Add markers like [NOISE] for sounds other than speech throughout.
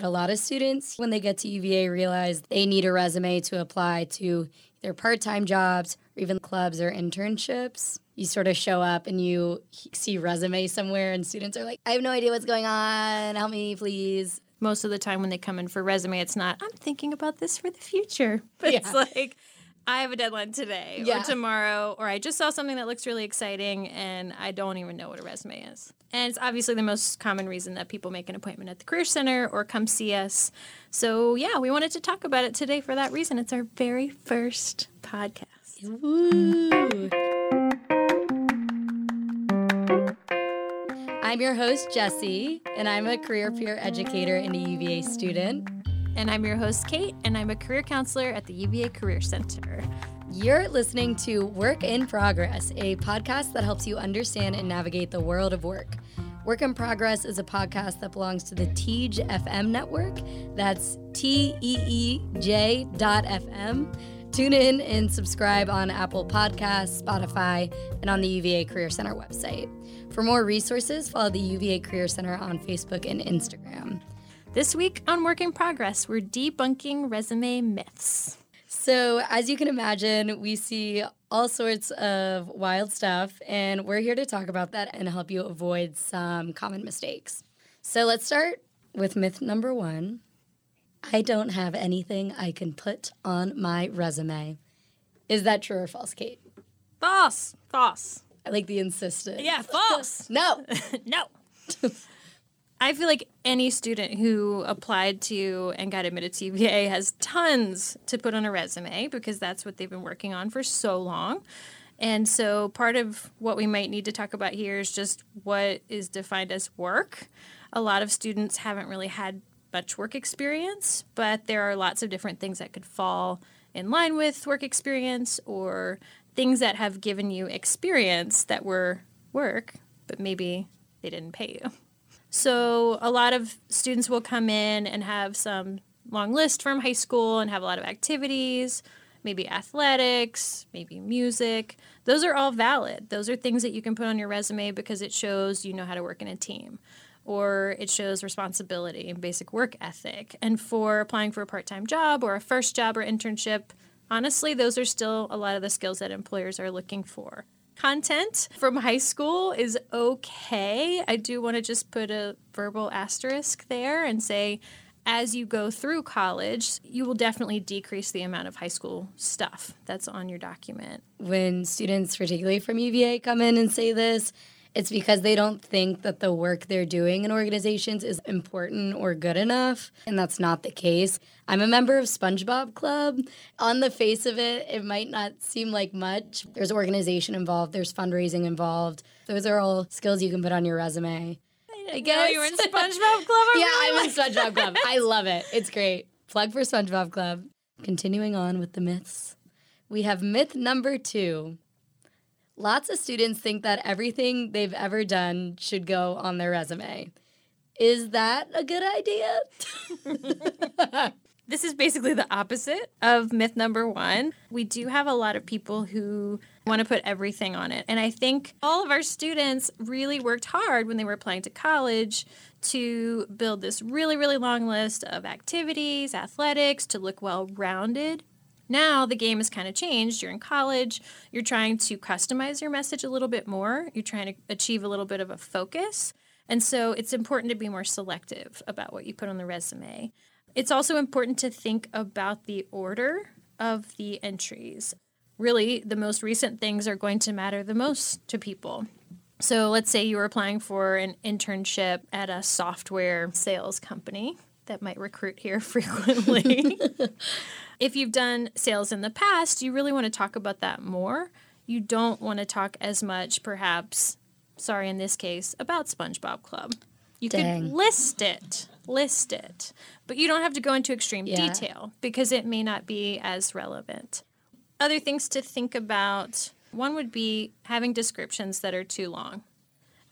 A lot of students, when they get to UVA, realize they need a resume to apply to their part time jobs or even clubs or internships. You sort of show up and you see resume somewhere, and students are like, I have no idea what's going on. Help me, please. Most of the time, when they come in for resume, it's not, I'm thinking about this for the future. [LAUGHS] But yeah. it's like, I have a deadline today yeah. or tomorrow, or I just saw something that looks really exciting and I don't even know what a resume is. And it's obviously the most common reason that people make an appointment at the Career Center or come see us. So, yeah, we wanted to talk about it today for that reason. It's our very first podcast. Woo. I'm your host, Jesse, and I'm a career peer educator and a UVA student. And I'm your host, Kate, and I'm a career counselor at the UVA Career Center. You're listening to Work in Progress, a podcast that helps you understand and navigate the world of work. Work in Progress is a podcast that belongs to the Teej FM network. That's T E E J dot FM. Tune in and subscribe on Apple Podcasts, Spotify, and on the UVA Career Center website. For more resources, follow the UVA Career Center on Facebook and Instagram. This week on Work in Progress, we're debunking resume myths. So, as you can imagine, we see all sorts of wild stuff, and we're here to talk about that and help you avoid some common mistakes. So, let's start with myth number one I don't have anything I can put on my resume. Is that true or false, Kate? False. False. I like the insistent. Yeah, [LAUGHS] false. no. [LAUGHS] no. [LAUGHS] I feel like any student who applied to and got admitted to UVA has tons to put on a resume because that's what they've been working on for so long. And so, part of what we might need to talk about here is just what is defined as work. A lot of students haven't really had much work experience, but there are lots of different things that could fall in line with work experience or things that have given you experience that were work, but maybe they didn't pay you. So a lot of students will come in and have some long list from high school and have a lot of activities, maybe athletics, maybe music. Those are all valid. Those are things that you can put on your resume because it shows you know how to work in a team or it shows responsibility and basic work ethic. And for applying for a part time job or a first job or internship, honestly, those are still a lot of the skills that employers are looking for content from high school is okay. I do want to just put a verbal asterisk there and say, as you go through college, you will definitely decrease the amount of high school stuff that's on your document. When students, particularly from UVA, come in and say this, it's because they don't think that the work they're doing in organizations is important or good enough. And that's not the case. I'm a member of SpongeBob Club. On the face of it, it might not seem like much. There's organization involved, there's fundraising involved. Those are all skills you can put on your resume. I guess you were in SpongeBob Club. [LAUGHS] yeah, I'm in SpongeBob Club. I love it. It's great. Plug for SpongeBob Club. Continuing on with the myths, we have myth number two Lots of students think that everything they've ever done should go on their resume. Is that a good idea? [LAUGHS] this is basically the opposite of myth number one. We do have a lot of people who want to put everything on it. And I think all of our students really worked hard when they were applying to college to build this really, really long list of activities, athletics, to look well rounded. Now the game has kind of changed. You're in college, you're trying to customize your message a little bit more, you're trying to achieve a little bit of a focus. And so it's important to be more selective about what you put on the resume. It's also important to think about the order of the entries. Really, the most recent things are going to matter the most to people. So let's say you were applying for an internship at a software sales company that might recruit here [LAUGHS] frequently. [LAUGHS] if you've done sales in the past, you really want to talk about that more. You don't want to talk as much, perhaps, sorry, in this case, about SpongeBob Club. You Dang. could list it, list it, but you don't have to go into extreme yeah. detail because it may not be as relevant. Other things to think about one would be having descriptions that are too long.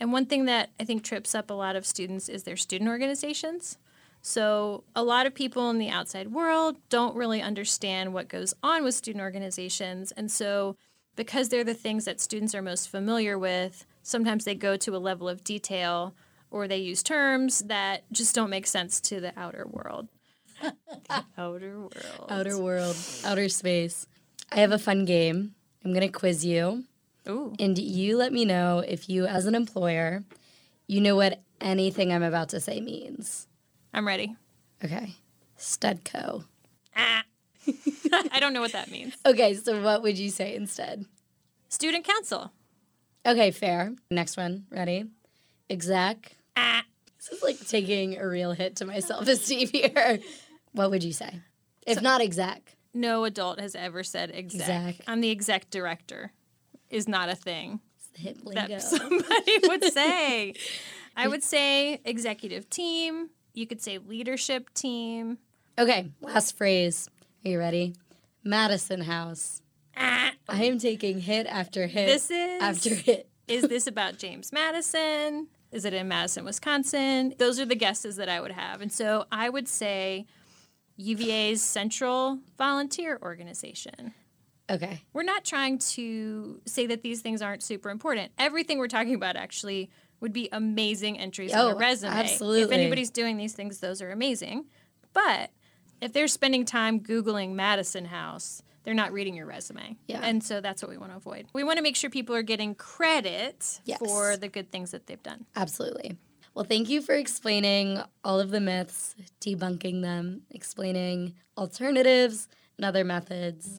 And one thing that I think trips up a lot of students is their student organizations. So, a lot of people in the outside world don't really understand what goes on with student organizations. And so, because they're the things that students are most familiar with, sometimes they go to a level of detail or they use terms that just don't make sense to the outer world. [LAUGHS] outer world. Outer world, outer space. I have a fun game. I'm going to quiz you. Ooh. And you let me know if you, as an employer, you know what anything I'm about to say means. I'm ready. Okay. Studco. Ah. [LAUGHS] I don't know what that means. Okay, so what would you say instead? Student council. Okay, fair. Next one. Ready? Exec. Ah. This is like taking a real hit to my self esteem here. What would you say? If not exec. No adult has ever said exec. Exec. I'm the exec director. Is not a thing It's the hip lingo. that [LAUGHS] somebody would say. [LAUGHS] I would say executive team. You could say leadership team. Okay, last phrase. Are you ready? Madison House. Ah. I am taking hit after hit This is after hit. Is [LAUGHS] this about James Madison? Is it in Madison, Wisconsin? Those are the guesses that I would have. And so I would say UVA's Central Volunteer Organization. Okay. We're not trying to say that these things aren't super important. Everything we're talking about actually would be amazing entries on Oh, a resume. Absolutely. If anybody's doing these things, those are amazing. But if they're spending time Googling Madison House, they're not reading your resume. Yeah. And so that's what we want to avoid. We want to make sure people are getting credit Yes. for the good things that they've done. Absolutely. Well, thank you for explaining all of the myths, debunking them, explaining alternatives and other methods.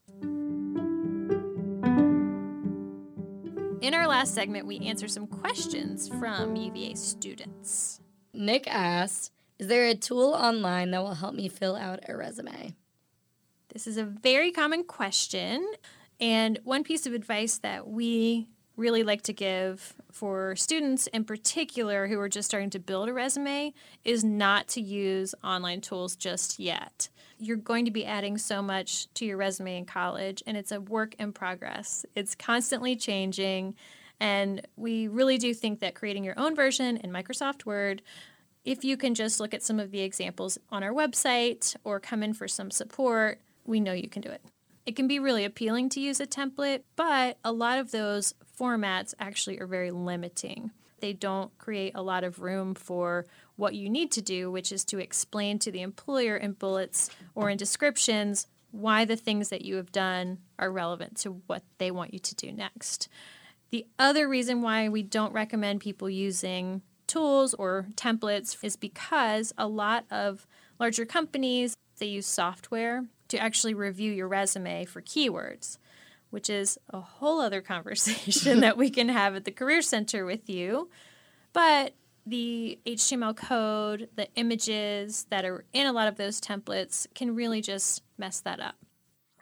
In our last segment, we answer some questions from UVA students. Nick asked, Is there a tool online that will help me fill out a resume? This is a very common question. And one piece of advice that we really like to give for students in particular who are just starting to build a resume is not to use online tools just yet. You're going to be adding so much to your resume in college, and it's a work in progress. It's constantly changing. And we really do think that creating your own version in Microsoft Word if you can just look at some of the examples on our website or come in for some support, we know you can do it. It can be really appealing to use a template, but a lot of those formats actually are very limiting. They don't create a lot of room for what you need to do, which is to explain to the employer in bullets or in descriptions why the things that you have done are relevant to what they want you to do next. The other reason why we don't recommend people using tools or templates is because a lot of larger companies they use software to actually review your resume for keywords, which is a whole other conversation [LAUGHS] that we can have at the Career Center with you. But the HTML code, the images that are in a lot of those templates can really just mess that up.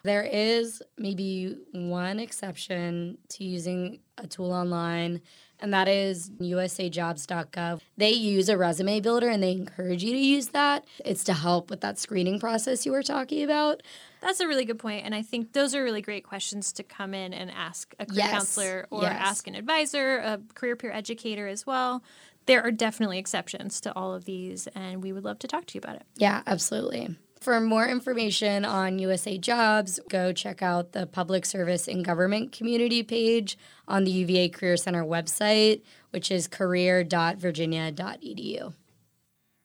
There is maybe one exception to using a tool online, and that is usajobs.gov. They use a resume builder and they encourage you to use that. It's to help with that screening process you were talking about. That's a really good point, and I think those are really great questions to come in and ask a career Yes, counselor or yes. ask an advisor, a career peer educator as well. There are definitely exceptions to all of these, and we would love to talk to you about it. Yeah, absolutely. For more information on USA Jobs, go check out the Public Service and Government Community page on the UVA Career Center website, which is career.virginia.edu.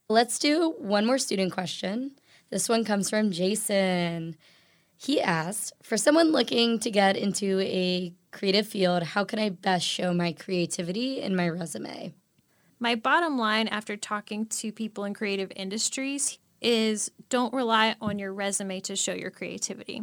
Let's do one more student question. This one comes from Jason. He asked For someone looking to get into a creative field, how can I best show my creativity in my resume? My bottom line after talking to people in creative industries is don't rely on your resume to show your creativity.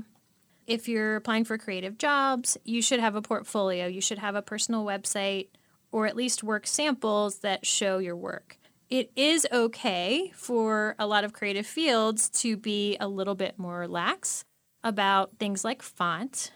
If you're applying for creative jobs, you should have a portfolio, you should have a personal website, or at least work samples that show your work. It is okay for a lot of creative fields to be a little bit more lax about things like font,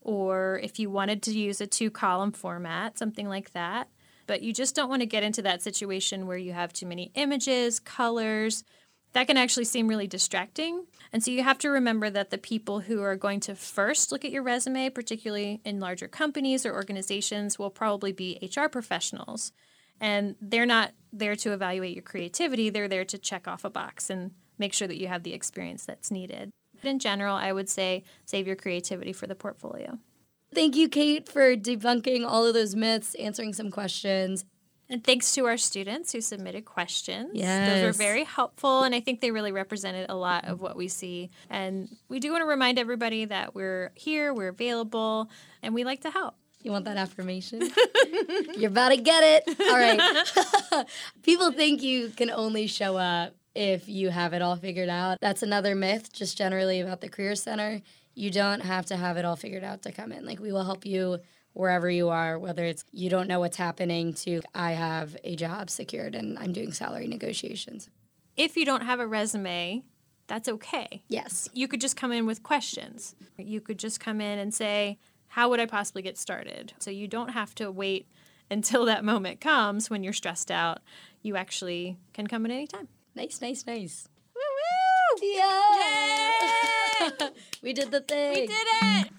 or if you wanted to use a two column format, something like that. But you just don't want to get into that situation where you have too many images, colors. That can actually seem really distracting. And so you have to remember that the people who are going to first look at your resume, particularly in larger companies or organizations, will probably be HR professionals. And they're not there to evaluate your creativity, they're there to check off a box and make sure that you have the experience that's needed. But in general, I would say save your creativity for the portfolio. Thank you, Kate, for debunking all of those myths, answering some questions. And thanks to our students who submitted questions. Those were very helpful, and I think they really represented a lot of what we see. And we do want to remind everybody that we're here, we're available, and we like to help. You want that affirmation? You're about to get it. All right. [LAUGHS] People think you can only show up if you have it all figured out. That's another myth, just generally about the Career Center. You don't have to have it all figured out to come in. Like, we will help you wherever you are, whether it's you don't know what's happening to I have a job secured and I'm doing salary negotiations. If you don't have a resume, that's okay. Yes. You could just come in with questions. You could just come in and say, How would I possibly get started? So you don't have to wait until that moment comes when you're stressed out. You actually can come in anytime. Nice, nice, nice. Woo woo! Yeah. [LAUGHS] we did the thing. We did it!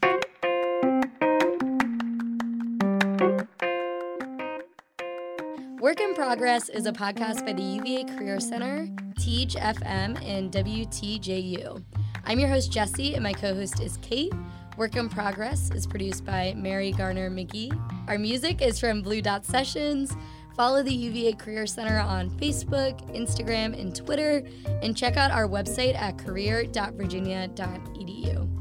Work in Progress is a podcast by the UVA Career Center, Teej FM, and WTJU. I'm your host, Jesse, and my co host is Kate. Work in Progress is produced by Mary Garner McGee. Our music is from Blue Dot Sessions. Follow the UVA Career Center on Facebook, Instagram, and Twitter, and check out our website at career.virginia.edu.